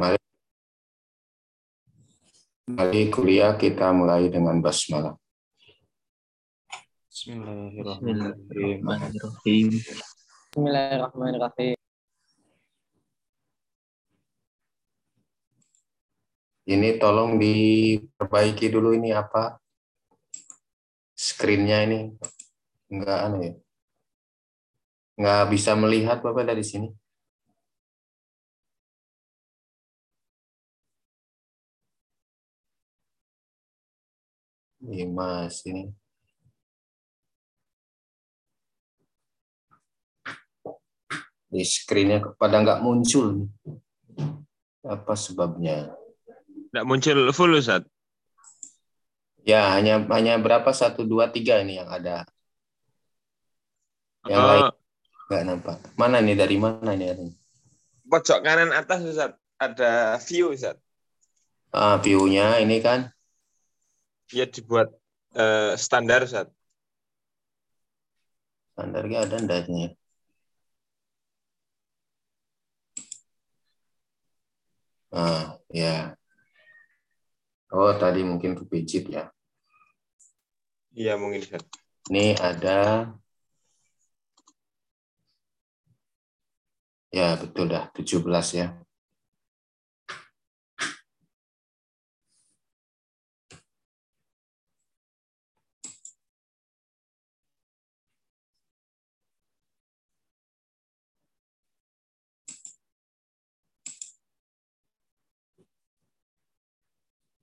Mari, mari kuliah kita mulai dengan basmalah. Bismillahirrahmanirrahim. Bismillahirrahmanirrahim. Ini tolong diperbaiki dulu ini apa? Screen-nya ini enggak aneh ya. Enggak bisa melihat Bapak dari sini. Lima sini. Di screen-nya pada nggak muncul. Apa sebabnya? Tidak muncul full Ustaz. Ya, hanya hanya berapa? Satu, dua, tiga ini yang ada. Yang Oh, lain nggak nampak. Mana nih? Dari mana nih? Pojok kanan atas Ustaz. Ada view Ustaz. Ah, view-nya ini kan. Ya dibuat eh, standar Ustaz. Standarnya ada ndaknya. Ah, ya. Oh, tadi mungkin kepijit ya. Iya mungkin Ustaz. Ini ada Ya, betul dah 17 ya.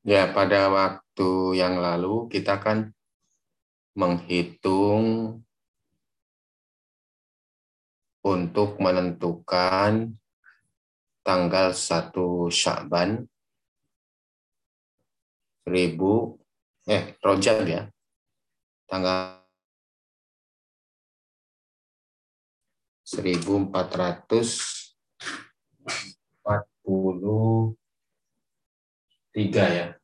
Ya, pada waktu yang lalu kita kan menghitung untuk menentukan tanggal 1 Syakban 1000 eh Rojab ya. Tanggal 1443 ya.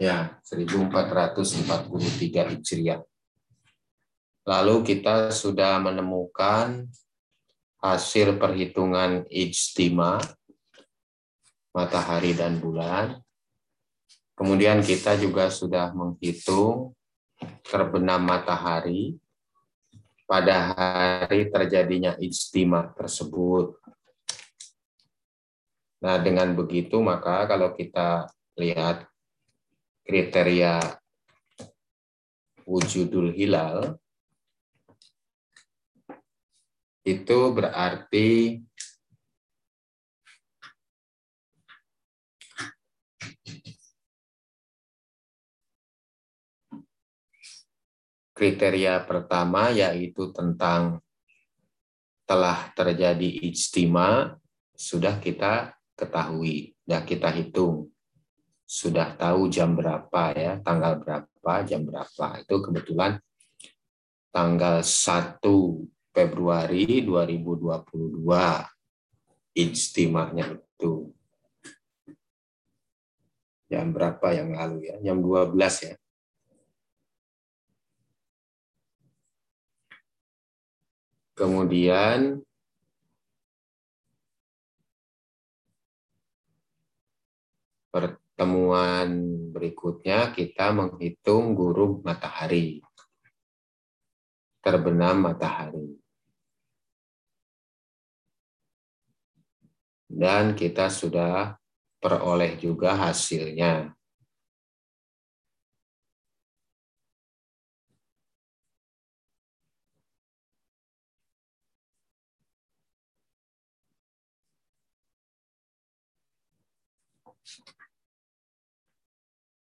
Ya, 1443 Hijriah. Lalu kita sudah menemukan hasil perhitungan ijtima matahari dan bulan. Kemudian kita juga sudah menghitung terbenam matahari pada hari terjadinya ijtima tersebut. Nah, dengan begitu maka kalau kita lihat kriteria wujudul hilal itu berarti kriteria pertama yaitu tentang telah terjadi ijtima sudah kita ketahui, sudah kita hitung. Sudah tahu jam berapa ya, tanggal berapa, jam berapa. Itu kebetulan tanggal 1 Februari 2022 ijtimanya itu. Jam berapa yang lalu ya? Jam 12 ya. Kemudian pertemuan berikutnya kita menghitung gurub matahari. Terbenam matahari. Dan kita sudah peroleh juga hasilnya.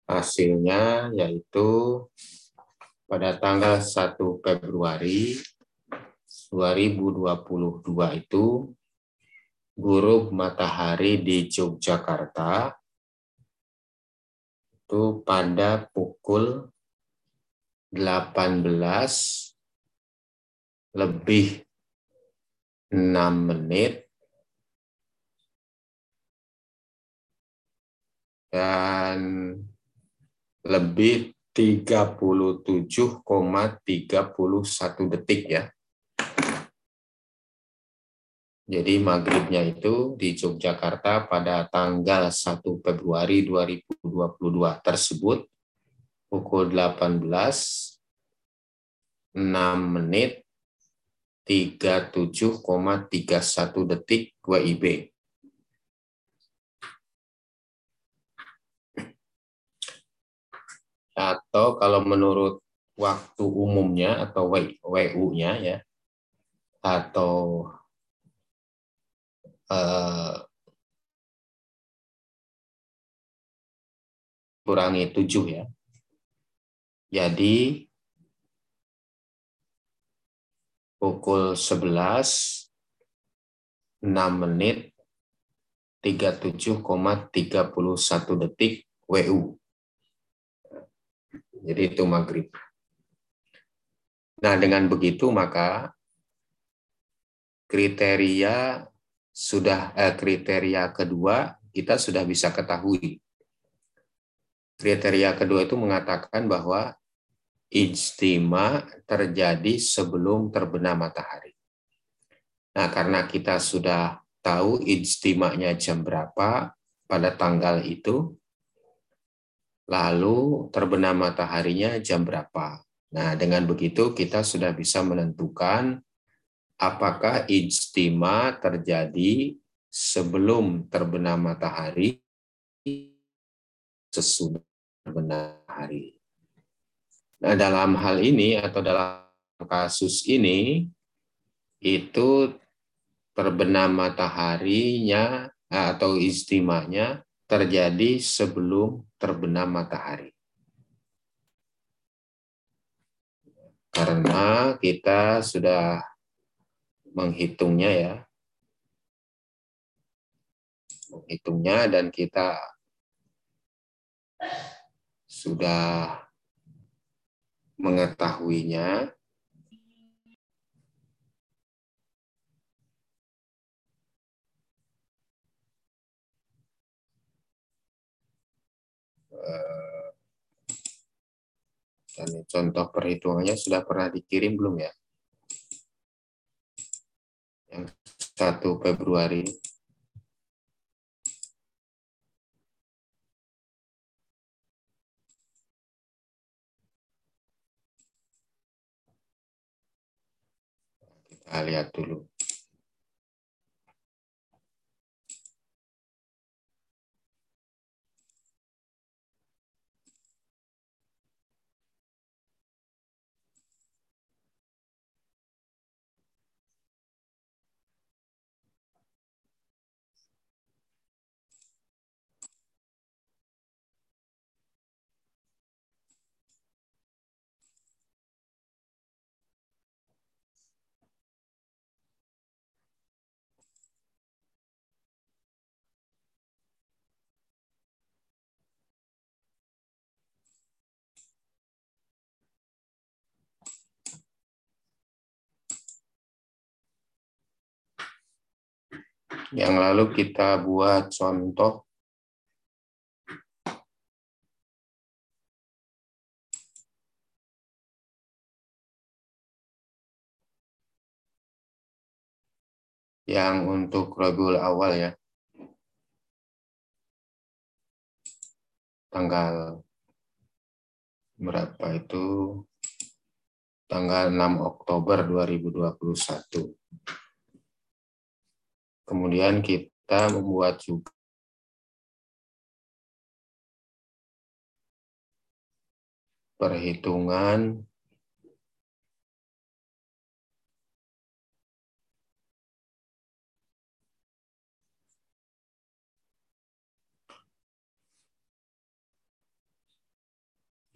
Hasilnya yaitu pada tanggal 1 Februari 2022 itu gurub matahari di Yogyakarta itu pada pukul 18 lebih 6 menit. Dan lebih 37,31 detik ya. Jadi maghribnya itu di Yogyakarta pada tanggal 1 Februari 2022 tersebut pukul 18 6 menit 37,31 detik WIB. Atau kalau menurut waktu umumnya atau WU-nya ya, atau eh, kurangi 7 ya. Jadi pukul 11 6 menit 37,31 detik WU. Jadi itu maghrib. Nah, dengan begitu maka kriteria sudah eh, kriteria kedua kita sudah bisa ketahui. Kriteria kedua itu mengatakan bahwa ijtima terjadi sebelum terbenam matahari. Nah, karena kita sudah tahu ijtimanya jam berapa pada tanggal itu, lalu terbenam mataharinya jam berapa. Nah, dengan begitu kita sudah bisa menentukan apakah ijtima terjadi sebelum terbenam matahari sesudah terbenam matahari. Nah, dalam hal ini atau dalam kasus ini itu terbenam mataharinya atau istimanya terjadi sebelum terbenam matahari. Karena kita sudah menghitungnya ya. Menghitungnya dan kita sudah mengetahuinya eh, dan contoh perhitungannya sudah pernah dikirim belum ya? Yang 1 Februari Kita lihat dulu. Yang lalu kita buat contoh yang untuk Rabiul Awal ya. Tanggal berapa itu? Tanggal 6 Oktober 2021. Kemudian kita membuat juga perhitungan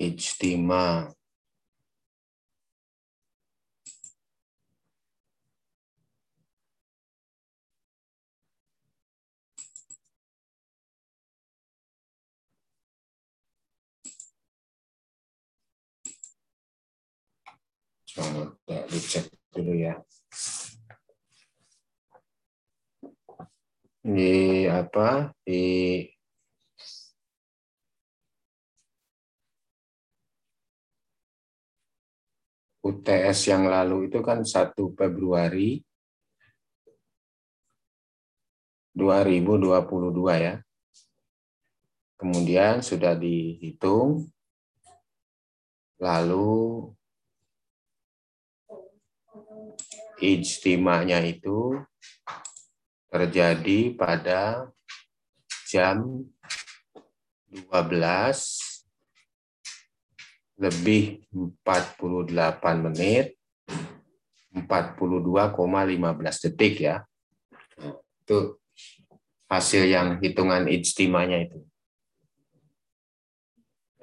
ijtima Coba dicek dulu ya. Di apa? Di UTS yang lalu itu kan 1 Februari 2022 ya. Kemudian sudah dihitung, lalu ijtimanya itu terjadi pada jam 12 lebih 48 menit 42,15 detik ya. Itu hasil yang hitungan ijtimanya itu.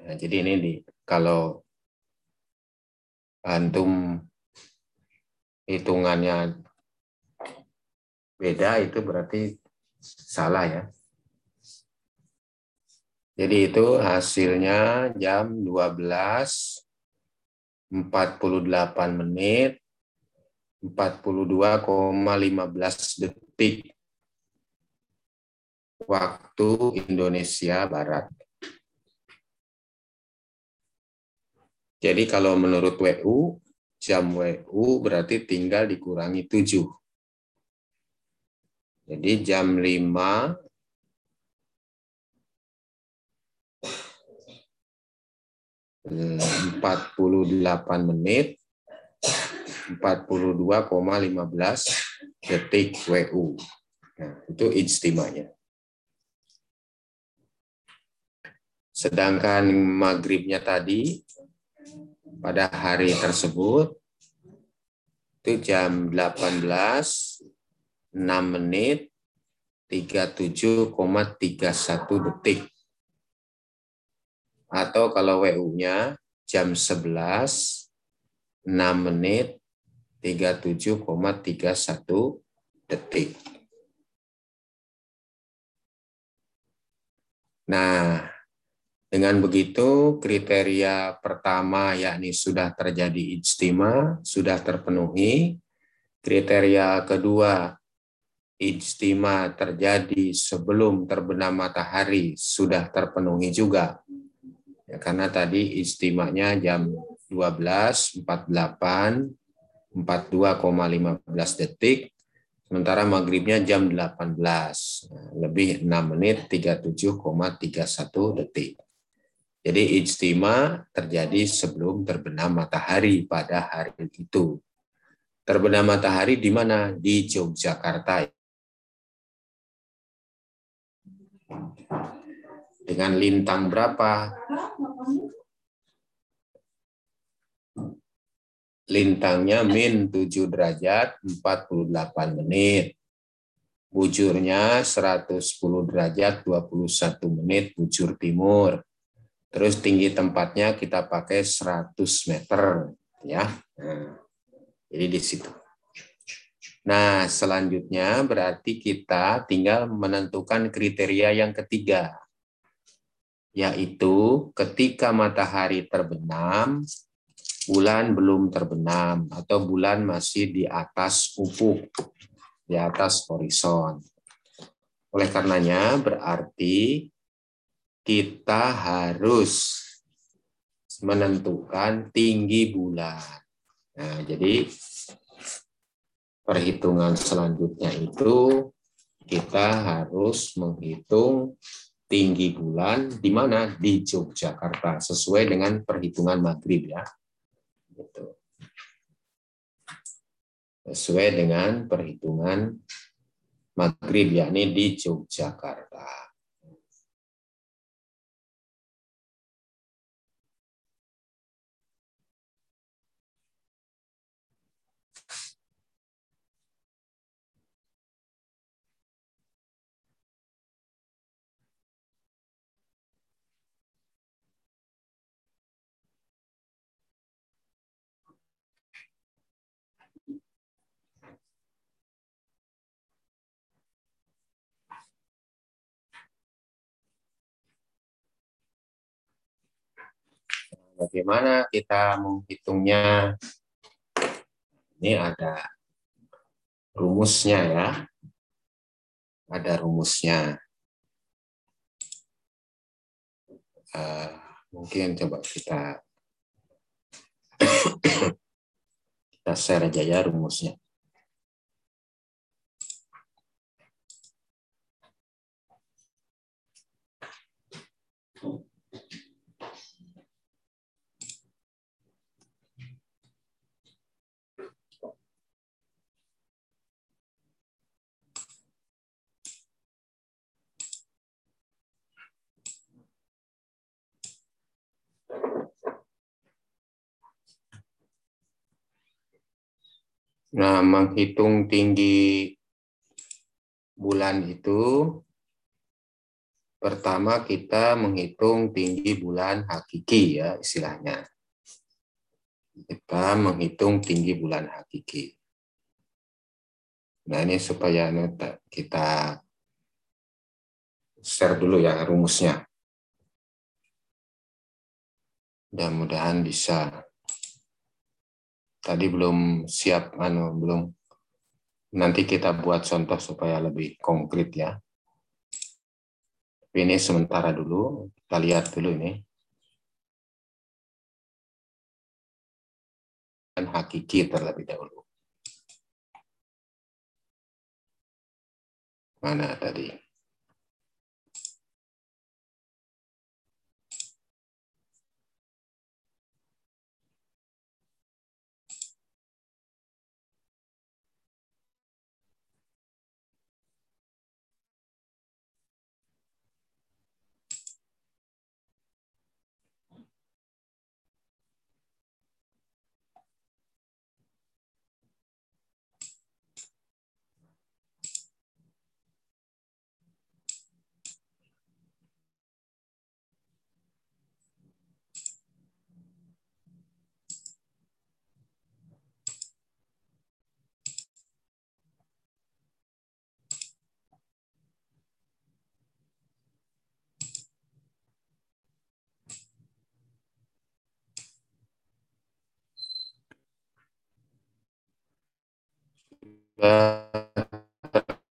Nah, jadi ini di kalau antum hitungannya beda itu berarti salah ya. Jadi itu hasilnya jam 12 48 menit 42,15 detik waktu Indonesia Barat. Jadi kalau menurut WU, jam WU berarti tinggal dikurangi 7. Jadi jam 5 48 menit 42,15 detik WU. Nah, itu ijtimanya. Sedangkan maghribnya tadi pada hari tersebut itu jam 18 6 menit 37,31 detik atau kalau WU-nya jam 11 6 menit 37,31 detik. Nah, dengan begitu kriteria pertama yakni sudah terjadi ijtima sudah terpenuhi. Kriteria kedua ijtima terjadi sebelum terbenam matahari sudah terpenuhi juga. Ya, karena tadi istimanya jam 12, 48, 42,15 detik, sementara maghribnya jam 18, lebih 6 menit 37,31 detik. Jadi ijtima terjadi sebelum terbenam matahari pada hari itu. Terbenam matahari di mana? Di Yogyakarta. Dengan lintang berapa? Lintangnya min 7 derajat 48 menit. Bujurnya 110 derajat 21 menit bujur timur. Terus tinggi tempatnya kita pakai 100 meter ya. Nah, jadi di situ. Nah, selanjutnya berarti kita tinggal menentukan kriteria yang ketiga yaitu ketika matahari terbenam, bulan belum terbenam atau bulan masih di atas ufuk, di atas horizon. Oleh karenanya berarti kita harus menentukan tinggi bulan. Nah, jadi perhitungan selanjutnya itu kita harus menghitung tinggi bulan di mana di Yogyakarta sesuai dengan perhitungan maghrib ya. Gitu. Sesuai dengan perhitungan maghrib yakni di Yogyakarta. Bagaimana kita menghitungnya? Ini ada rumusnya ya. Ada rumusnya. Uh, mungkin coba kita kita share aja ya rumusnya. Nah, menghitung tinggi bulan itu pertama kita menghitung tinggi bulan hakiki ya istilahnya. Kita menghitung tinggi bulan hakiki. Nah, ini supaya kita share dulu ya rumusnya. Mudah-mudahan bisa. Tadi belum siap, anu belum. Nanti kita buat contoh supaya lebih konkret ya. Ini sementara dulu, kita lihat dulu ini. Dan hakiki terlebih dahulu. Mana tadi?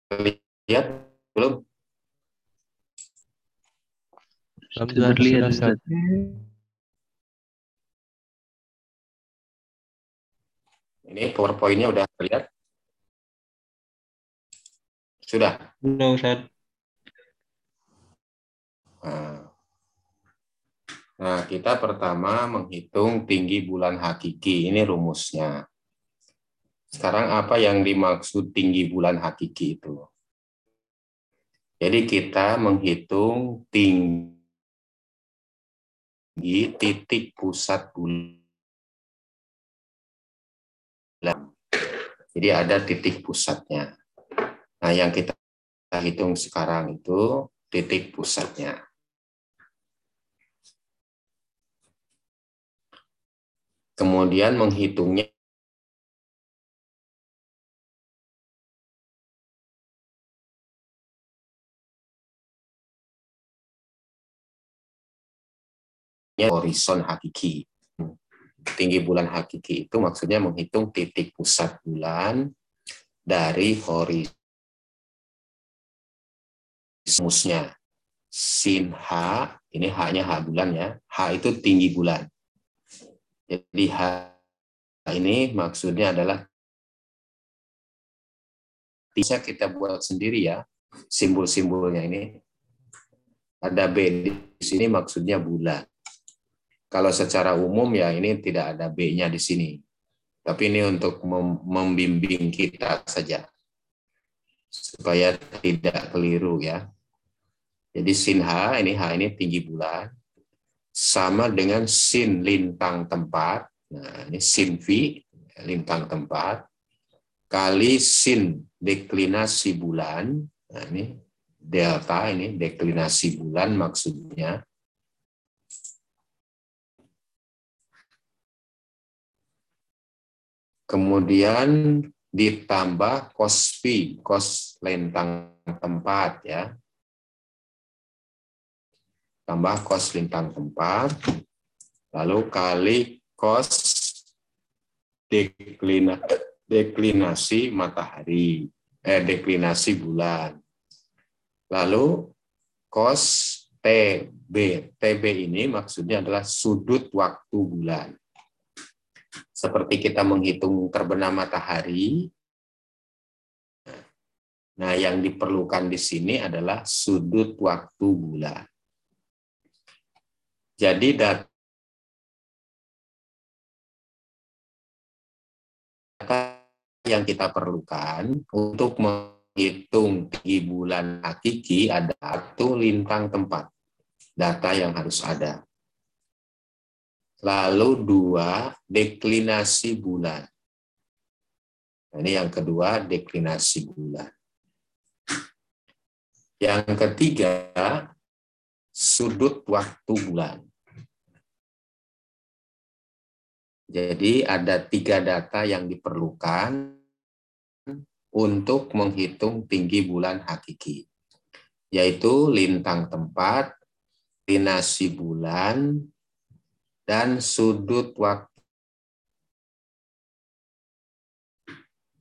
Terlihat belum? Belum terlihat Ustaz. Ini PowerPoint-nya udah terlihat? Sudah? Sudah Ustaz. Nah. nah, kita pertama menghitung tinggi bulan hakiki. Ini rumusnya. Sekarang apa yang dimaksud tinggi bulan hakiki itu? Jadi kita menghitung tinggi titik pusat bulan. Jadi ada titik pusatnya. Nah, yang kita hitung sekarang itu titik pusatnya. Kemudian menghitungnya horizon hakiki. Tinggi bulan hakiki itu maksudnya menghitung titik pusat bulan dari horizon sin H, ini H-nya H bulan ya, H itu tinggi bulan. Jadi H ini maksudnya adalah bisa kita buat sendiri ya, simbol-simbolnya ini. Ada B di sini maksudnya bulan. Kalau secara umum ya ini tidak ada B-nya di sini. Tapi ini untuk membimbing kita saja. Supaya tidak keliru ya. Jadi sin H, ini H ini tinggi bulan. Sama dengan sin lintang tempat. Nah, ini sin V, lintang tempat. Kali sin deklinasi bulan. Nah, ini delta, ini deklinasi bulan maksudnya Kemudian ditambah kos fee, kos lintang tempat ya. Tambah kos lintang tempat, lalu kali kos deklina, deklinasi matahari, eh deklinasi bulan. Lalu kos TB. TB ini maksudnya adalah sudut waktu bulan seperti kita menghitung terbenam matahari. Nah, yang diperlukan di sini adalah sudut waktu bulan. Jadi data yang kita perlukan untuk menghitung tinggi bulan hakiki ada satu lintang tempat. Data yang harus ada. Lalu dua, deklinasi bulan. Ini yang kedua, deklinasi bulan. Yang ketiga, sudut waktu bulan. Jadi ada tiga data yang diperlukan untuk menghitung tinggi bulan hakiki, yaitu lintang tempat, linasi bulan, dan sudut waktu.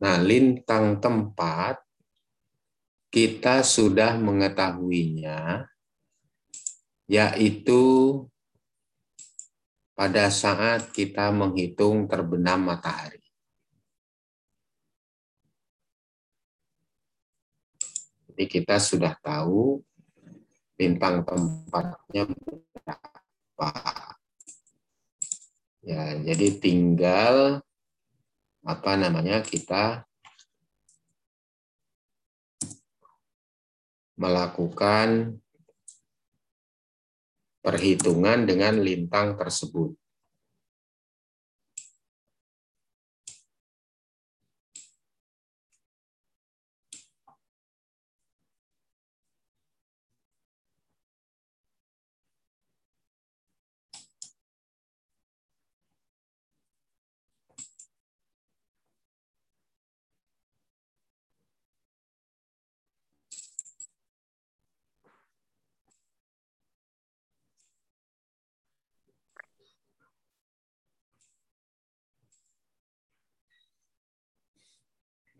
Nah, lintang tempat kita sudah mengetahuinya, yaitu pada saat kita menghitung terbenam matahari. Jadi kita sudah tahu bintang tempatnya berapa. Ya, jadi tinggal apa namanya kita melakukan perhitungan dengan lintang tersebut.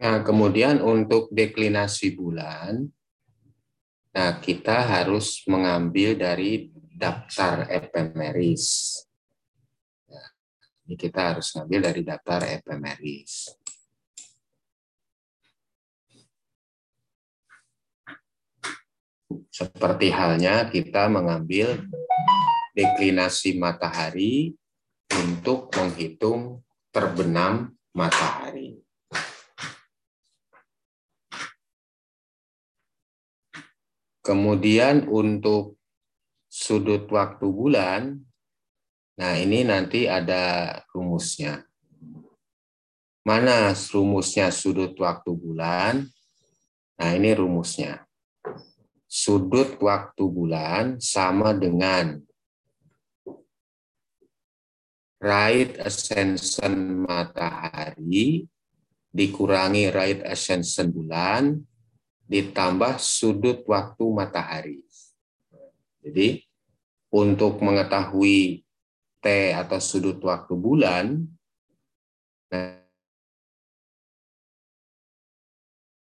Nah, kemudian untuk deklinasi bulan, nah kita harus mengambil dari daftar epemeris. Nah, ini kita harus mengambil dari daftar epemeris. Seperti halnya kita mengambil deklinasi matahari untuk menghitung terbenam matahari. Kemudian untuk sudut waktu bulan, nah ini nanti ada rumusnya. Mana rumusnya sudut waktu bulan? Nah ini rumusnya. Sudut waktu bulan sama dengan right ascension matahari dikurangi right ascension bulan ditambah sudut waktu matahari. Jadi untuk mengetahui T atau sudut waktu bulan,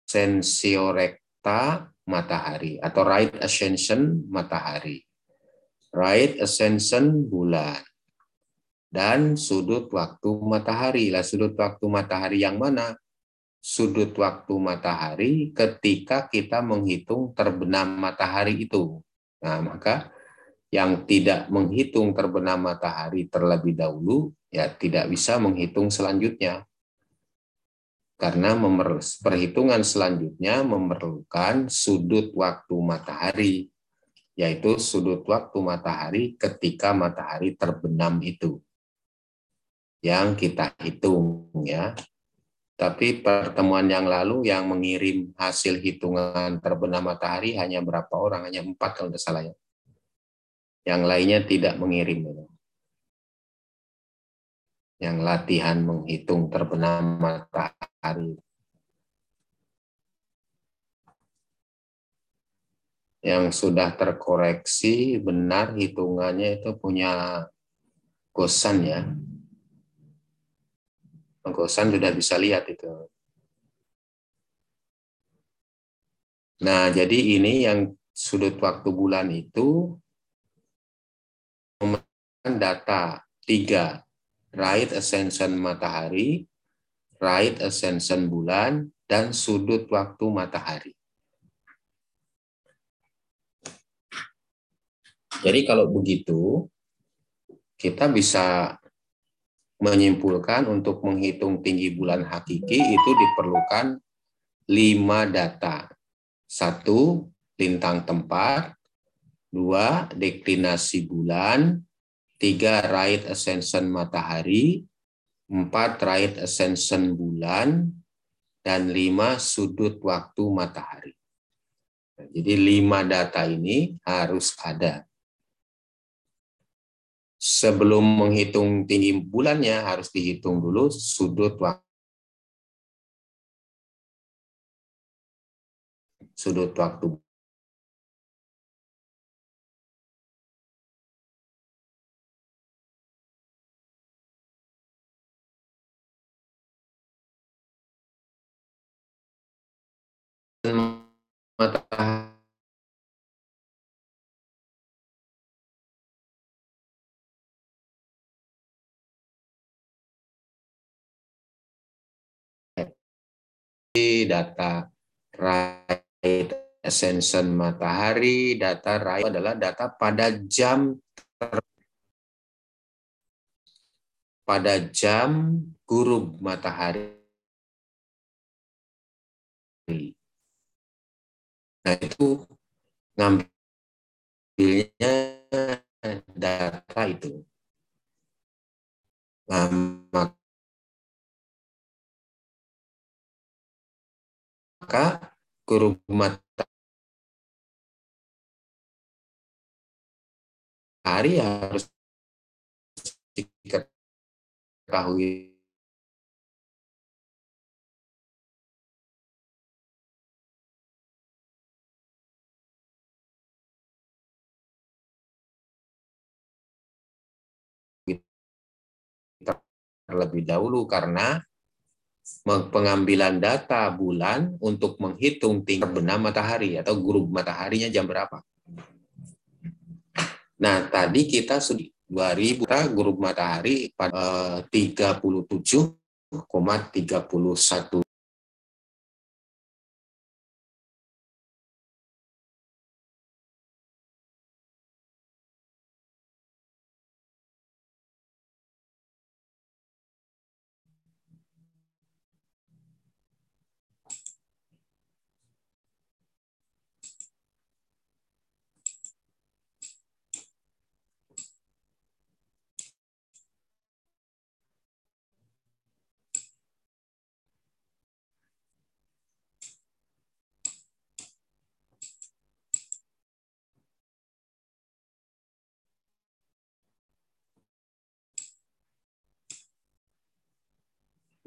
sensiorekta matahari atau right ascension matahari. Right ascension bulan. Dan sudut waktu matahari. Lah sudut waktu matahari yang mana? Sudut waktu matahari ketika kita menghitung terbenam matahari itu. Nah, maka yang tidak menghitung terbenam matahari terlebih dahulu ya tidak bisa menghitung selanjutnya. Karena perhitungan selanjutnya memerlukan sudut waktu matahari, yaitu sudut waktu matahari ketika matahari terbenam itu. Yang kita hitung ya. Tapi pertemuan yang lalu yang mengirim hasil hitungan terbenam matahari hanya berapa orang? Hanya empat kalau tidak salah ya. Yang lainnya tidak mengirim. Ya. Yang latihan menghitung terbenam matahari. Yang sudah terkoreksi benar hitungannya itu punya kosan ya Gosan sudah bisa lihat itu. Nah, jadi ini yang sudut waktu bulan itu memenuhi data tiga, right ascension matahari, right ascension bulan, dan sudut waktu matahari. Jadi kalau begitu, kita bisa menyimpulkan untuk menghitung tinggi bulan hakiki itu diperlukan lima data. Satu, lintang tempat. Dua, deklinasi bulan. Tiga, right ascension matahari. Empat, right ascension bulan. dan 5 sudut waktu matahari. Jadi 5 data ini harus ada. Sebelum menghitung tinggi bulannya harus dihitung dulu sudut waktu. Sudut waktu. Matahari data right ascension matahari, data right adalah data pada jam pada jam gurub matahari. Nah, itu ngambilnya data itu. Nah, maka guru matahari harus diketahui. Terlebih dahulu karena pengambilan data bulan untuk menghitung tingkat terbenam matahari atau grup mataharinya jam berapa. Nah, tadi kita sudah 2000 grup matahari pada 37,31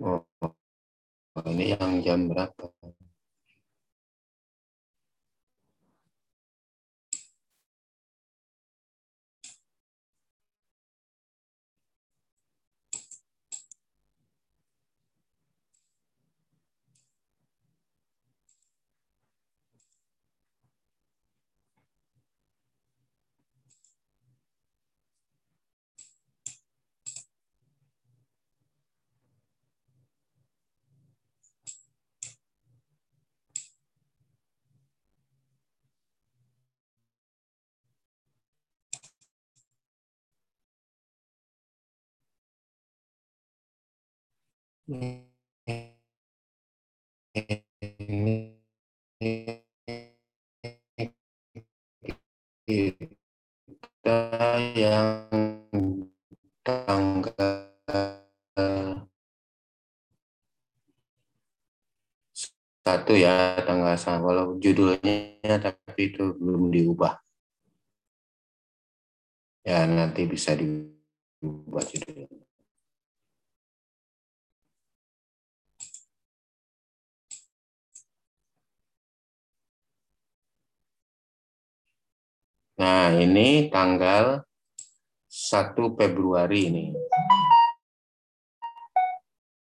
Oh, ini yang jam berapa? Kita yang tanggal satu ya tanggal satu walau judulnya tapi itu belum diubah. Ya nanti bisa diubah judulnya Nah, ini tanggal 1 Februari ini.